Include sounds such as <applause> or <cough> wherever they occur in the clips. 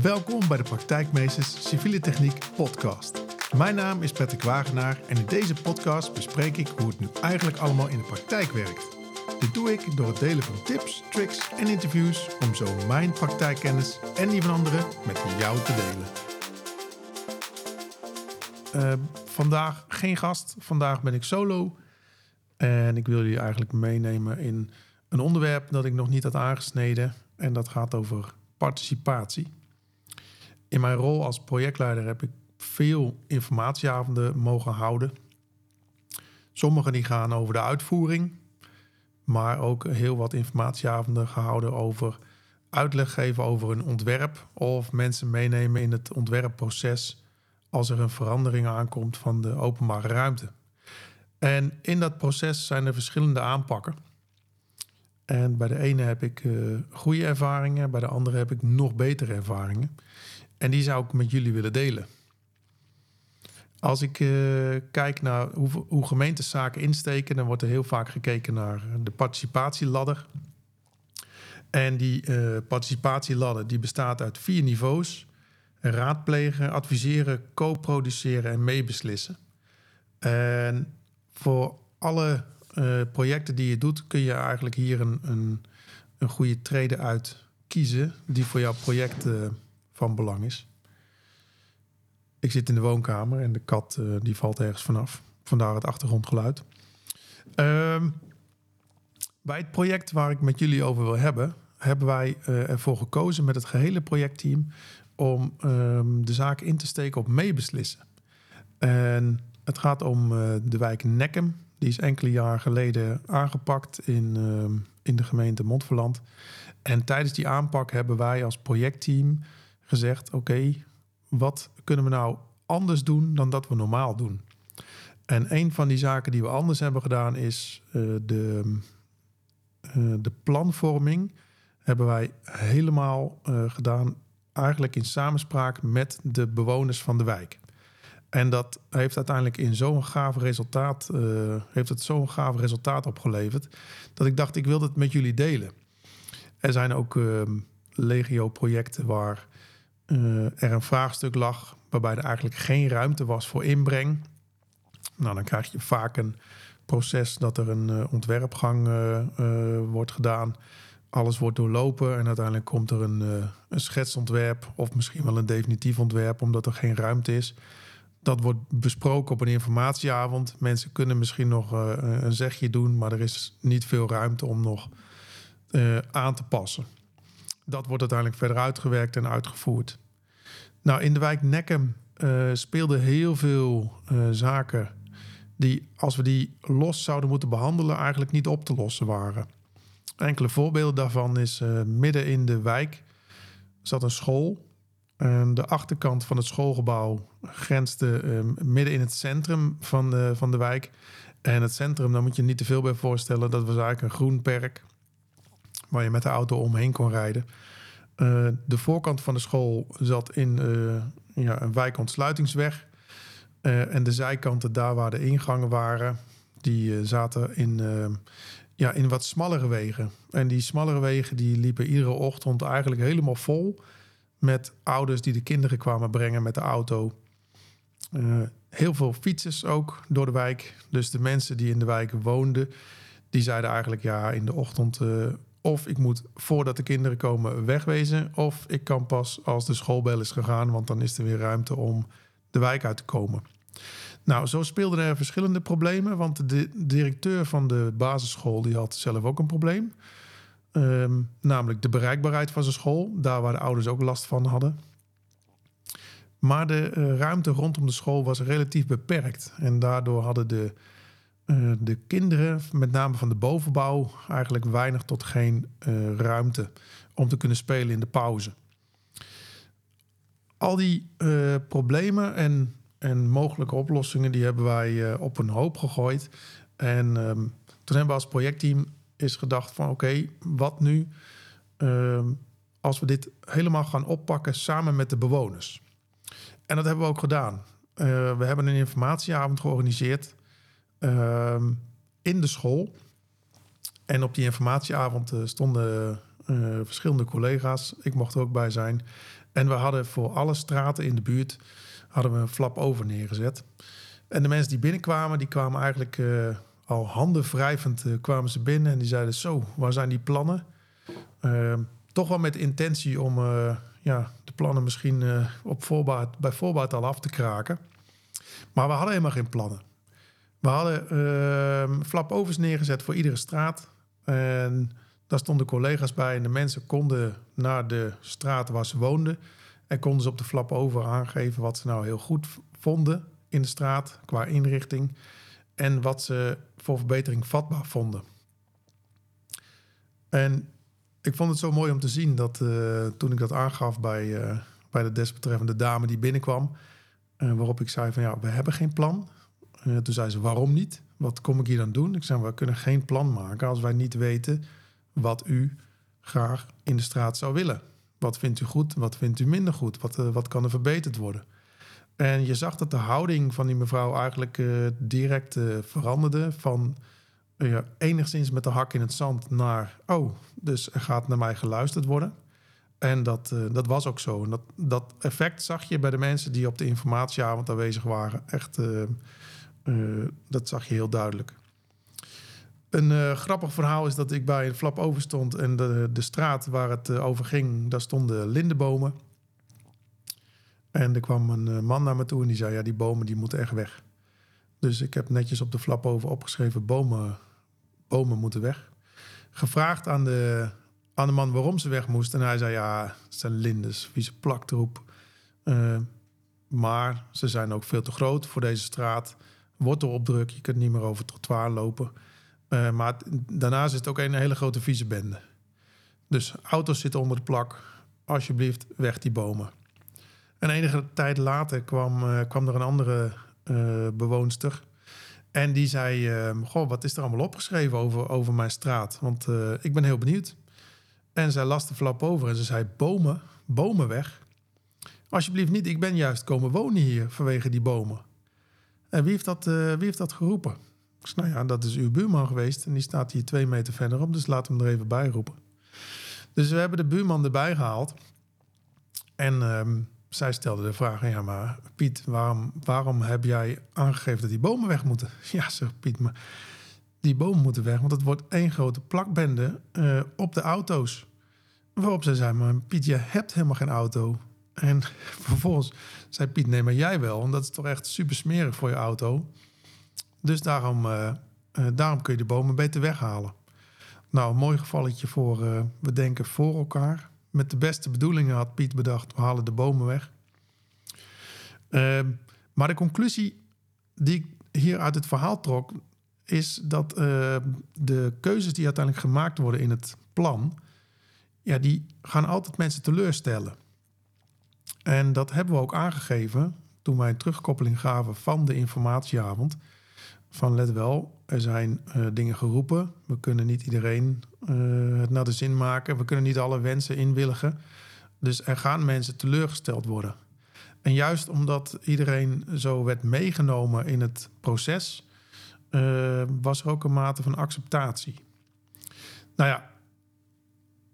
Welkom bij de Praktijkmeesters Civiele Techniek podcast. Mijn naam is Patrick Wagenaar en in deze podcast bespreek ik hoe het nu eigenlijk allemaal in de praktijk werkt. Dit doe ik door het delen van tips, tricks en interviews om zo mijn praktijkkennis en die van anderen met jou te delen. Uh, vandaag geen gast, vandaag ben ik solo en ik wil jullie eigenlijk meenemen in een onderwerp dat ik nog niet had aangesneden en dat gaat over participatie. In mijn rol als projectleider heb ik veel informatieavonden mogen houden. Sommige die gaan over de uitvoering, maar ook heel wat informatieavonden gehouden over uitleg geven over een ontwerp of mensen meenemen in het ontwerpproces als er een verandering aankomt van de openbare ruimte. En in dat proces zijn er verschillende aanpakken. En bij de ene heb ik uh, goede ervaringen, bij de andere heb ik nog betere ervaringen. En die zou ik met jullie willen delen. Als ik uh, kijk naar hoe, hoe gemeentes zaken insteken, dan wordt er heel vaak gekeken naar de participatieladder. En die uh, participatieladder die bestaat uit vier niveaus: raadplegen, adviseren, co-produceren en meebeslissen. En voor alle uh, projecten die je doet, kun je eigenlijk hier een, een, een goede trede uit kiezen die voor jouw project van belang is. Ik zit in de woonkamer en de kat uh, die valt ergens vanaf. Vandaar het achtergrondgeluid. Ehm, bij het project waar ik met jullie over wil hebben, hebben wij ervoor gekozen met het gehele projectteam om um, de zaak in te steken op meebeslissen. En het gaat om de wijk Nekkem die is enkele jaar geleden aangepakt in, uh, in de gemeente Montferland. En tijdens die aanpak hebben wij als projectteam gezegd: oké, wat kunnen we nou anders doen dan dat we normaal doen? En een van die zaken die we anders hebben gedaan is uh, de, uh, de planvorming. Hebben wij helemaal gedaan, eigenlijk in samenspraak met de bewoners van de wijk. En dat heeft uiteindelijk in zo'n gaaf resultaat, heeft het zo'n gaaf resultaat opgeleverd, dat ik dacht, ik wil het met jullie delen. Er zijn ook uh, legio-projecten waar er een vraagstuk lag, waarbij er eigenlijk geen ruimte was voor inbreng. Nou, dan krijg je vaak een proces dat er een ontwerpgang wordt gedaan. Alles wordt doorlopen en uiteindelijk komt er een, een schetsontwerp of misschien wel een definitief ontwerp, omdat er geen ruimte is dat wordt besproken op een informatieavond. Mensen kunnen misschien nog een zegje doen, maar er is niet veel ruimte om nog aan te passen. Dat wordt uiteindelijk verder uitgewerkt en uitgevoerd. Nou, in de wijk Nekkem uh, speelden heel veel zaken die, als we die los zouden moeten behandelen, eigenlijk niet op te lossen waren. Enkele voorbeelden daarvan is midden in de wijk zat een school en de achterkant van het schoolgebouw grensde ehm, midden in het centrum van de, van de wijk. En het centrum, daar moet je niet te veel bij voorstellen. Dat was eigenlijk een groen perk waar je met de auto omheen kon rijden. Uh, de voorkant van de school zat in uh, ja, een wijkontsluitingsweg. Uh, en de zijkanten, daar waar de ingangen waren, die zaten in, ja, in wat smallere wegen. En die smallere wegen die liepen iedere ochtend eigenlijk helemaal vol met ouders die de kinderen kwamen brengen met de auto. Heel veel fietsers ook door de wijk. Dus de mensen die in de wijk woonden, die zeiden eigenlijk ja in de ochtend of ik moet voordat de kinderen komen wegwezen, of ik kan pas als de schoolbel is gegaan, want dan is er weer ruimte om de wijk uit te komen. Nou, zo speelden er verschillende problemen, want de directeur van de basisschool die had zelf ook een probleem. Um, namelijk de bereikbaarheid van zijn school, daar waar de ouders ook last van hadden. Maar de uh, ruimte rondom de school was relatief beperkt. En daardoor hadden de, uh, de kinderen, met name van de bovenbouw, eigenlijk weinig tot geen uh, ruimte om te kunnen spelen in de pauze. Al die problemen en, en mogelijke oplossingen, die hebben wij op een hoop gegooid. En um, toen hebben we als projectteam is gedacht van oké, wat nu uh, als we dit helemaal gaan oppakken samen met de bewoners? En dat hebben we ook gedaan. We hebben een informatieavond georganiseerd uh, in de school. En op die informatieavond uh, stonden uh, verschillende collega's. Ik mocht er ook bij zijn. En we hadden voor alle straten in de buurt hadden we een flap over neergezet. En de mensen die binnenkwamen, die kwamen eigenlijk uh, al handen wrijvend kwamen ze binnen. En die zeiden, zo, waar zijn die plannen? Uh, toch wel met intentie om ja, de plannen misschien op voorbaat, bij voorbaat al af te kraken. Maar we hadden helemaal geen plannen. We hadden ehm, flapovers neergezet voor iedere straat. En daar stonden collega's bij. En de mensen konden naar de straat waar ze woonden. En konden ze op de flap over aangeven wat ze nou heel goed vonden in de straat qua inrichting. En wat ze voor verbetering vatbaar vonden. En ik vond het zo mooi om te zien dat uh, toen ik dat aangaf bij, uh, bij de desbetreffende dame die binnenkwam. Uh, waarop ik zei van ja, we hebben geen plan. Toen zei ze waarom niet? Wat kom ik hier dan doen? Ik zei we kunnen geen plan maken als wij niet weten wat u graag in de straat zou willen. Wat vindt u goed? Wat vindt u minder goed? Wat, wat kan er verbeterd worden? En je zag dat de houding van die mevrouw eigenlijk uh, direct veranderde. Van enigszins met de hak in het zand naar... oh, dus er gaat naar mij geluisterd worden. En dat, dat was ook zo. En dat, dat effect zag je bij de mensen die op de informatieavond aanwezig waren. Echt, dat zag je heel duidelijk. Een grappig verhaal is dat ik bij een flap over stond... en de, de straat waar het over ging, daar stonden lindenbomen... En er kwam een eh, man naar me toe en die zei: Ja, die bomen die moeten echt weg. Dus ik heb netjes op de flap over opgeschreven: bomen, bomen moeten weg. Gevraagd aan de, aan de man waarom ze weg moesten. En hij zei: Ja, het zijn lindes, vieze plakt erop. Uh, maar ze zijn ook veel te groot voor deze straat. Wortelopdruk, je kunt niet meer over het trottoir lopen. Uh, maar daarnaast is het ook een hele grote vieze bende. Dus auto's zitten onder de plak. Alsjeblieft, weg die bomen. En enige tijd later kwam, uh, kwam er een andere uh, bewoonster. En die zei: Goh, wat is er allemaal opgeschreven over, over mijn straat? Want eh, ik ben heel benieuwd. En zij las de flap over en ze zei: Bomen, bomen weg. Alsjeblieft niet, ik ben juist komen wonen hier vanwege die bomen. En wie heeft dat, wie heeft dat geroepen? Nou ja, dat is uw buurman geweest en die staat hier twee meter verderop, dus laat hem er even bij roepen. Dus we hebben de buurman erbij gehaald. En ehm, zij stelde de vraag: Ja, maar Piet, waarom, waarom heb jij aangegeven dat die bomen weg moeten? <laughs> Ja, zegt Piet, maar die bomen moeten weg, want het wordt één grote plakbende uh, op de auto's. Waarop zij zei: Maar Piet, je hebt helemaal geen auto. En vervolgens zei Piet: Nee, maar jij wel. En dat is toch echt super smerig voor je auto. Dus daarom, uh, uh, daarom kun je de bomen beter weghalen. Nou, een mooi gevalletje voor we denken voor elkaar met de beste bedoelingen had Piet bedacht: we halen de bomen weg. Uh, maar de conclusie die ik hier uit het verhaal trok, is dat de keuzes die uiteindelijk gemaakt worden in het plan, ja, die gaan altijd mensen teleurstellen. En dat hebben we ook aangegeven toen wij een terugkoppeling gaven van de informatieavond. Van let wel, er zijn uh, dingen geroepen. We kunnen niet iedereen uh, het naar de zin maken. We kunnen niet alle wensen inwilligen. Dus er gaan mensen teleurgesteld worden. En juist omdat iedereen zo werd meegenomen in het proces, uh, was er ook een mate van acceptatie. Nou ja,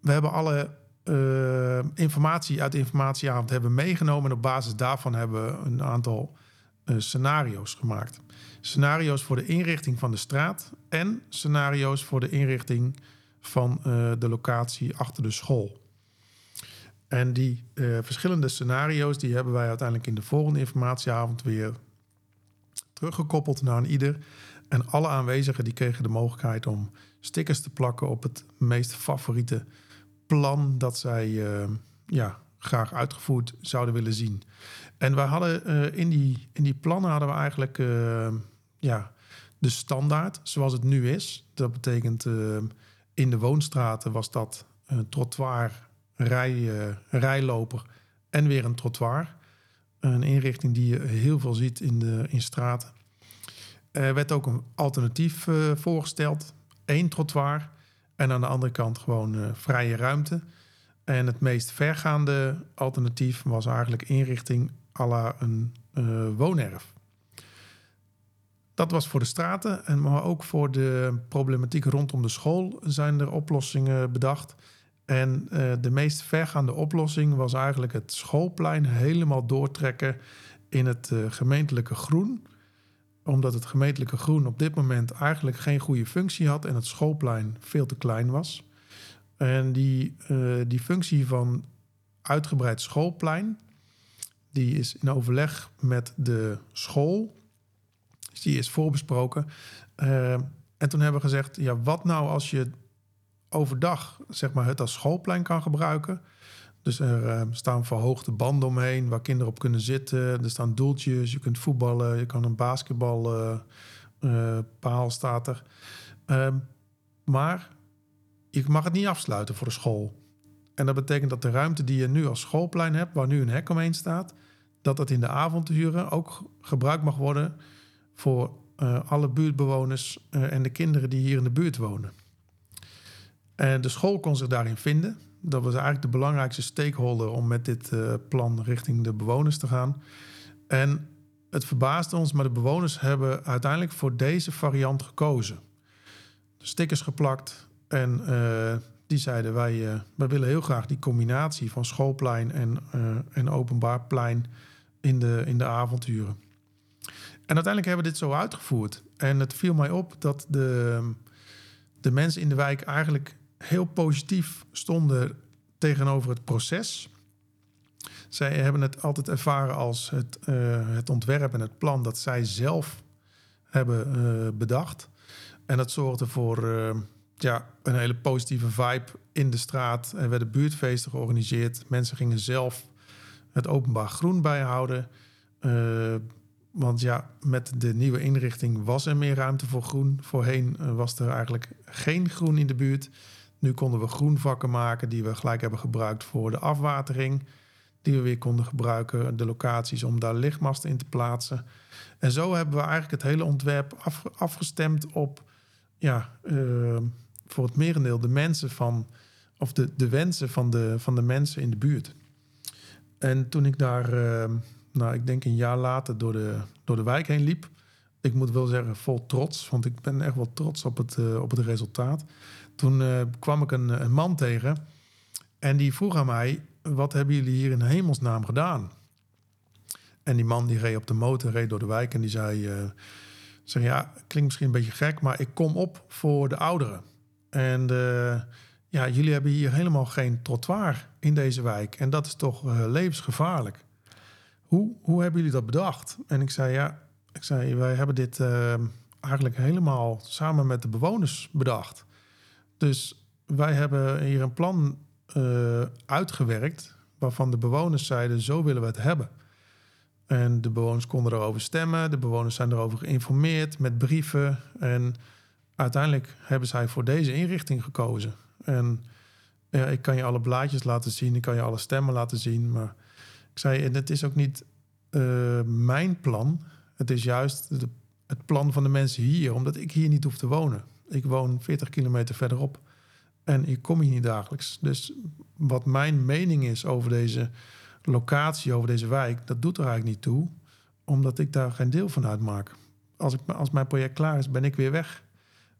we hebben alle uh, informatie uit de informatieavond hebben meegenomen. En op basis daarvan hebben we een aantal uh, scenario's gemaakt. Scenario's voor de inrichting van de straat en scenario's voor de inrichting van uh, de locatie achter de school. En die verschillende scenario's die hebben wij uiteindelijk in de volgende informatieavond weer teruggekoppeld naar een ieder. En alle aanwezigen die kregen de mogelijkheid om stickers te plakken op het meest favoriete plan dat zij uh, ja, graag uitgevoerd zouden willen zien. En wij hadden uh, in, die, in die plannen hadden we eigenlijk ja, de standaard zoals het nu is. Dat betekent in de woonstraten was dat een trottoir, rij, rijloper en weer een trottoir. Een inrichting die je heel veel ziet in, de, in straten. Er werd ook een alternatief voorgesteld. Eén trottoir en aan de andere kant gewoon uh, vrije ruimte. En het meest vergaande alternatief was eigenlijk inrichting à la een woonerf. Dat was voor de straten, en maar ook voor de problematiek rondom de school zijn er oplossingen bedacht. En uh, de meest vergaande oplossing was eigenlijk het schoolplein helemaal doortrekken in het uh, gemeentelijke groen. Omdat het gemeentelijke groen op dit moment eigenlijk geen goede functie had en het schoolplein veel te klein was. En die, uh, die functie van uitgebreid schoolplein, die is in overleg met de school. Dus die is voorbesproken. en toen hebben we gezegd, ja, wat nou als je overdag zeg maar, het als schoolplein kan gebruiken. Dus er uh, staan verhoogde banden omheen waar kinderen op kunnen zitten. Er staan doeltjes, je kunt voetballen, je kan een basketbalpaal uh, uh, staat er. Ehm, maar je mag het niet afsluiten voor de school. En dat betekent dat de ruimte die je nu als schoolplein hebt, waar nu een hek omheen staat, dat dat in de avonduren ook gebruikt mag worden voor alle buurtbewoners en de kinderen die hier in de buurt wonen. En de school kon zich daarin vinden. Dat was eigenlijk de belangrijkste stakeholder om met dit uh, plan richting de bewoners te gaan. En het verbaasde ons, maar de bewoners hebben uiteindelijk voor deze variant gekozen. De stickers geplakt en uh, die zeiden wij, uh, willen heel graag die combinatie van schoolplein en, en openbaar plein in de, in de avonturen. En uiteindelijk hebben we dit zo uitgevoerd. En het viel mij op dat de, de mensen in de wijk eigenlijk heel positief stonden tegenover het proces. Zij hebben het altijd ervaren als het, uh, het ontwerp en het plan dat zij zelf hebben uh, bedacht. En dat zorgde voor uh, ja, een hele positieve vibe in de straat. Er werden buurtfeesten georganiseerd. Mensen gingen zelf het openbaar groen bijhouden. want ja, met de nieuwe inrichting was er meer ruimte voor groen. Voorheen was er eigenlijk geen groen in de buurt. Nu konden we groenvakken maken die we gelijk hebben gebruikt voor de afwatering. Die we weer konden gebruiken, de locaties om daar lichtmasten in te plaatsen. En zo hebben we eigenlijk het hele ontwerp af, afgestemd op, ja, uh, voor het merendeel de mensen van, of de, de wensen van de, van de mensen in de buurt. En toen ik daar, uh, nou, ik denk een jaar later door de, door de wijk heen liep, ik moet wel zeggen vol trots, want ik ben echt wel trots op het, uh, op het resultaat. Toen uh, kwam ik een, man tegen en die vroeg aan mij: Wat hebben jullie hier in hemelsnaam gedaan? En die man die reed op de motor, reed door de wijk en die zei: uh, zei, Ja, klinkt misschien een beetje gek, maar ik kom op voor de ouderen. En ja, jullie hebben hier helemaal geen trottoir in deze wijk. En dat is toch levensgevaarlijk. Hoe, hoe hebben jullie dat bedacht? En ik zei: Ja, ik zei, wij hebben dit eigenlijk helemaal samen met de bewoners bedacht. Dus wij hebben hier een plan uh, uitgewerkt waarvan de bewoners zeiden: zo willen we het hebben. En de bewoners konden erover stemmen. De bewoners zijn erover geïnformeerd met brieven. En uiteindelijk hebben zij voor deze inrichting gekozen. En ja, ik kan je alle blaadjes laten zien, ik kan je alle stemmen laten zien. Maar ik zei, en het is ook niet uh, mijn plan. Het is juist het plan van de mensen hier, omdat ik hier niet hoef te wonen. Ik woon 40 kilometer verderop en ik kom hier niet dagelijks. Dus wat mijn mening is over deze locatie, over deze wijk, dat doet er eigenlijk niet toe, omdat ik daar geen deel van uitmaak. Als, ik, als mijn project klaar is, ben ik weer weg.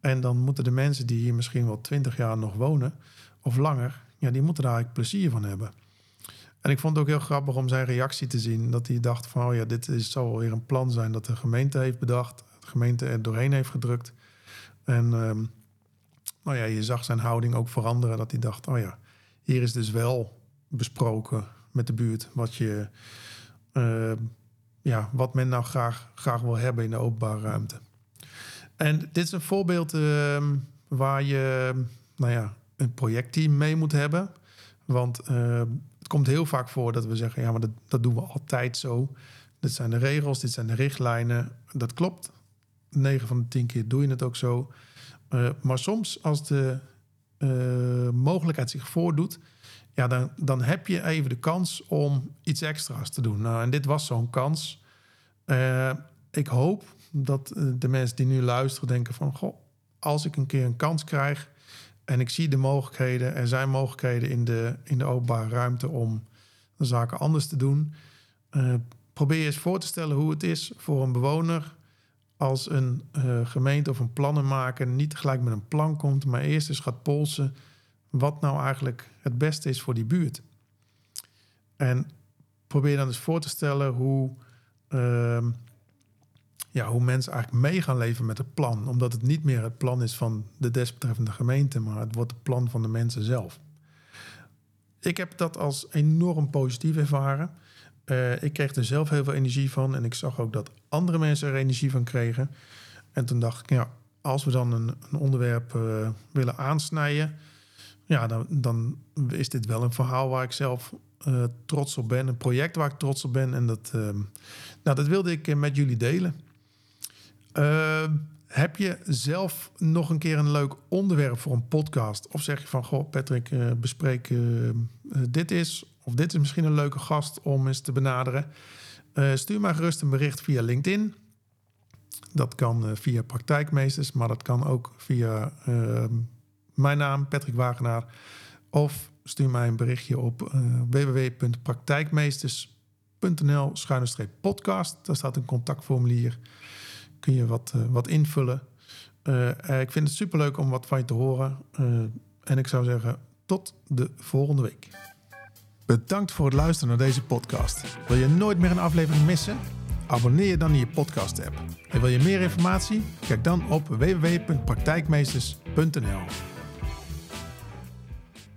En dan moeten de mensen die hier misschien wel 20 jaar nog wonen, of langer, ja, die moeten daar eigenlijk plezier van hebben. En ik vond het ook heel grappig om zijn reactie te zien. Dat hij dacht van, oh ja, dit is, zal weer een plan zijn dat de gemeente heeft bedacht. De gemeente er doorheen heeft gedrukt. En um, nou ja, je zag zijn houding ook veranderen. Dat hij dacht, oh ja, hier is dus wel besproken met de buurt wat je... Uh, ja, wat men nou graag, graag wil hebben in de openbare ruimte. En dit is een voorbeeld uh, waar je nou ja, een projectteam mee moet hebben. Want het komt heel vaak voor dat we zeggen: ja, maar dat, dat doen we altijd zo. Dit zijn de regels, dit zijn de richtlijnen. Dat klopt. 9 van de 10 keer doe je het ook zo. Uh, maar soms, als de uh, mogelijkheid zich voordoet, ja, dan, dan heb je even de kans om iets extra's te doen. Nou, en dit was zo'n kans. Uh, ik hoop dat de mensen die nu luisteren denken van... Goh, als ik een keer een kans krijg en ik zie de mogelijkheden... er zijn mogelijkheden in de, in de openbare ruimte om de zaken anders te doen... probeer je eens voor te stellen hoe het is voor een bewoner als een uh, gemeente of een plannenmaker niet gelijk met een plan komt, maar eerst eens gaat polsen. wat nou eigenlijk het beste is voor die buurt. En probeer dan eens voor te stellen hoe, ehm, ja, hoe mensen eigenlijk mee gaan leven met het plan. Omdat het niet meer het plan is van de desbetreffende gemeente, maar het wordt het plan van de mensen zelf. Ik heb dat als enorm positief ervaren. Uh, ik kreeg er zelf heel veel energie van en ik zag ook dat andere mensen er energie van kregen. En toen dacht ik, ja, als we dan een, een onderwerp uh, willen aansnijden, ja, dan, dan, is dit wel een verhaal waar ik zelf uh, trots op ben. Een project waar ik trots op ben. En dat, nou, dat wilde ik met jullie delen. Heb je zelf nog een keer een leuk onderwerp voor een podcast? Of zeg je van, goh, Patrick, bespreek dit is of dit is misschien een leuke gast om eens te benaderen. Stuur maar gerust een bericht via LinkedIn. Dat kan via Praktijkmeesters, maar dat kan ook via uh, mijn naam, Patrick Wagenaar. Of stuur mij een berichtje op www.praktijkmeesters.nl-podcast. Daar staat een contactformulier. Kun je wat, wat invullen. ik vind het superleuk om wat van je te horen. en ik zou zeggen, tot de volgende week. Bedankt voor het luisteren naar deze podcast. Wil je nooit meer een aflevering missen? Abonneer je dan in je podcast-app. En wil je meer informatie? Kijk dan op www.praktijkmeesters.nl.